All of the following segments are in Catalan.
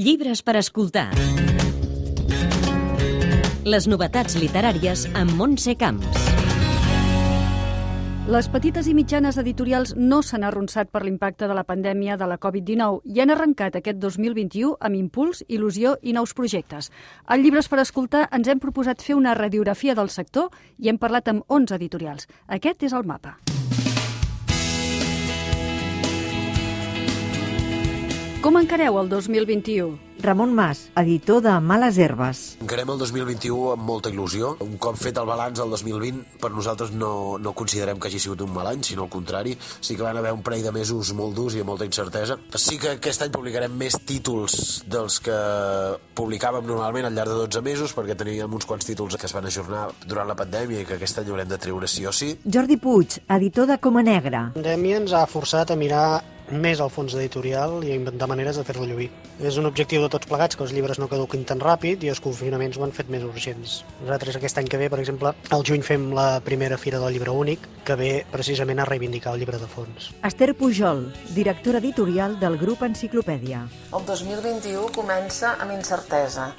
Llibres per escoltar. Les novetats literàries amb Montse Camps. Les petites i mitjanes editorials no s'han arronsat per l'impacte de la pandèmia de la Covid-19 i han arrencat aquest 2021 amb impuls, il·lusió i nous projectes. Al Llibres per escoltar ens hem proposat fer una radiografia del sector i hem parlat amb 11 editorials. Aquest és el mapa. Com encareu el 2021? Ramon Mas, editor de Males Herbes. Encarem el 2021 amb molta il·lusió. Un cop fet el balanç del 2020, per nosaltres no, no considerem que hagi sigut un mal any, sinó al contrari. Sí que van haver un parell de mesos molt durs i amb molta incertesa. Sí que aquest any publicarem més títols dels que publicàvem normalment al llarg de 12 mesos, perquè teníem uns quants títols que es van ajornar durant la pandèmia i que aquest any haurem de treure sí o sí. Jordi Puig, editor de Coma Negra. La pandèmia ens ha forçat a mirar més al fons editorial i a inventar maneres de fer-lo lluir. És un objectiu de tots plegats que els llibres no caduquin tan ràpid i els confinaments ho han fet més urgents. Nosaltres aquest any que ve, per exemple, al juny fem la primera fira del llibre únic, que ve precisament a reivindicar el llibre de fons. Esther Pujol, directora editorial del grup Enciclopèdia. El 2021 comença amb incertesa,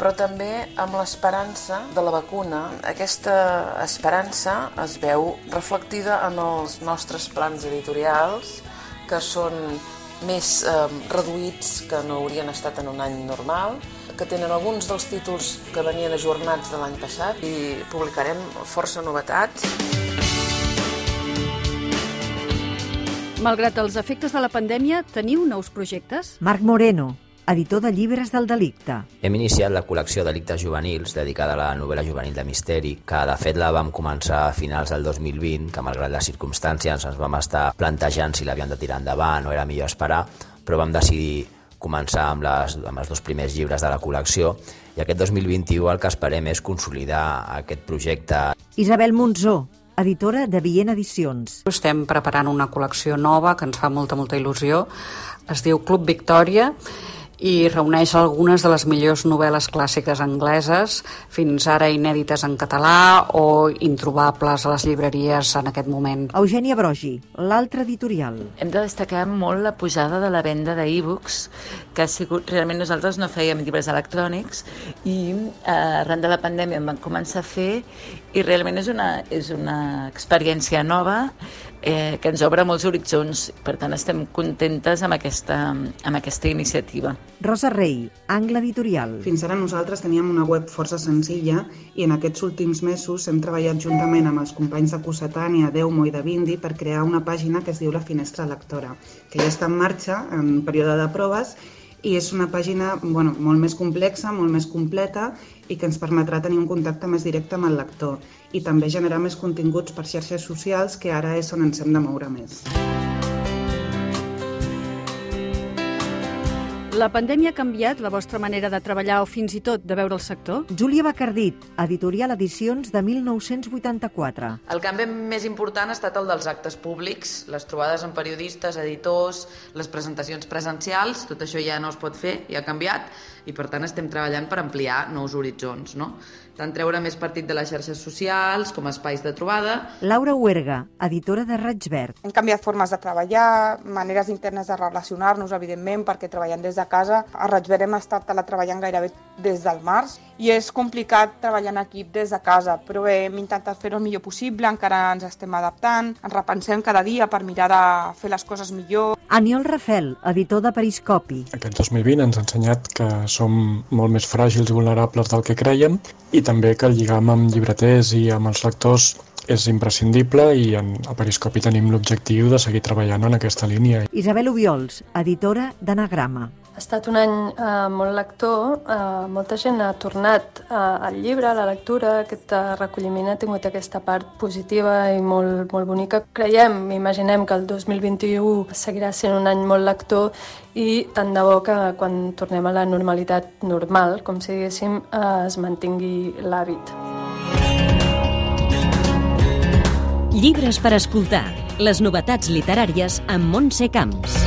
però també amb l'esperança de la vacuna. Aquesta esperança es veu reflectida en els nostres plans editorials, que són més eh, reduïts que no haurien estat en un any normal, que tenen alguns dels títols que venien ajornats de l'any passat i publicarem força novetats. Malgrat els efectes de la pandèmia, teniu nous projectes? Marc Moreno, editor de llibres del delicte. Hem iniciat la col·lecció Delictes Juvenils, dedicada a la novel·la juvenil de misteri, que de fet la vam començar a finals del 2020, que malgrat les circumstàncies ens vam estar plantejant si l'havíem de tirar endavant o era millor esperar, però vam decidir començar amb, les, amb els dos primers llibres de la col·lecció i aquest 2021 el que esperem és consolidar aquest projecte. Isabel Monzó, editora de Vient Edicions. Estem preparant una col·lecció nova que ens fa molta, molta il·lusió. Es diu Club Victòria i reuneix algunes de les millors novel·les clàssiques angleses, fins ara inèdites en català o introbables a les llibreries en aquest moment. Eugènia Brogi, l'altre editorial. Hem de destacar molt la pujada de la venda d'e-books, que ha sigut, realment nosaltres no fèiem llibres electrònics i eh, arran de la pandèmia en van començar a fer i realment és una, és una experiència nova eh, que ens obre molts horitzons. Per tant, estem contentes amb aquesta, amb aquesta iniciativa. Rosa Rey, Angle Editorial. Fins ara nosaltres teníem una web força senzilla i en aquests últims mesos hem treballat juntament amb els companys de Cossetània, Deumo i de Vindi per crear una pàgina que es diu La Finestra Lectora, que ja està en marxa en període de proves i és una pàgina bueno, molt més complexa, molt més completa i que ens permetrà tenir un contacte més directe amb el lector i també generar més continguts per xarxes socials que ara és on ens hem de moure més. La pandèmia ha canviat la vostra manera de treballar o fins i tot de veure el sector? Júlia Bacardit, editorial Edicions de 1984. El canvi més important ha estat el dels actes públics, les trobades amb periodistes, editors, les presentacions presencials, tot això ja no es pot fer, ja ha canviat, i per tant estem treballant per ampliar nous horitzons, no? tant treure més partit de les xarxes socials com espais de trobada. Laura Huerga, editora de Raig Verd. Hem canviat formes de treballar, maneres internes de relacionar-nos, evidentment, perquè treballant des de casa. A Raig hem estat treballant gairebé des del març i és complicat treballar en equip des de casa, però bé, hem intentat fer-ho el millor possible, encara ens estem adaptant, ens repensem cada dia per mirar de fer les coses millor. Aniol Rafel, editor de Periscopi. Aquest 2020 ens ha ensenyat que som molt més fràgils i vulnerables del que creiem i també que el lligam amb llibreters i amb els lectors és imprescindible i en, a Periscopi tenim l'objectiu de seguir treballant en aquesta línia. Isabel Ubiols, editora d'Anagrama. Ha estat un any eh, molt lector, eh, molta gent ha tornat eh, al llibre, a la lectura, aquest eh, recolliment ha tingut aquesta part positiva i molt, molt bonica. Creiem, imaginem que el 2021 seguirà sent un any molt lector i tant de bo que quan tornem a la normalitat normal, com si diguéssim, eh, es mantingui l'hàbit. Llibres per escoltar. Les novetats literàries amb Montse Camps.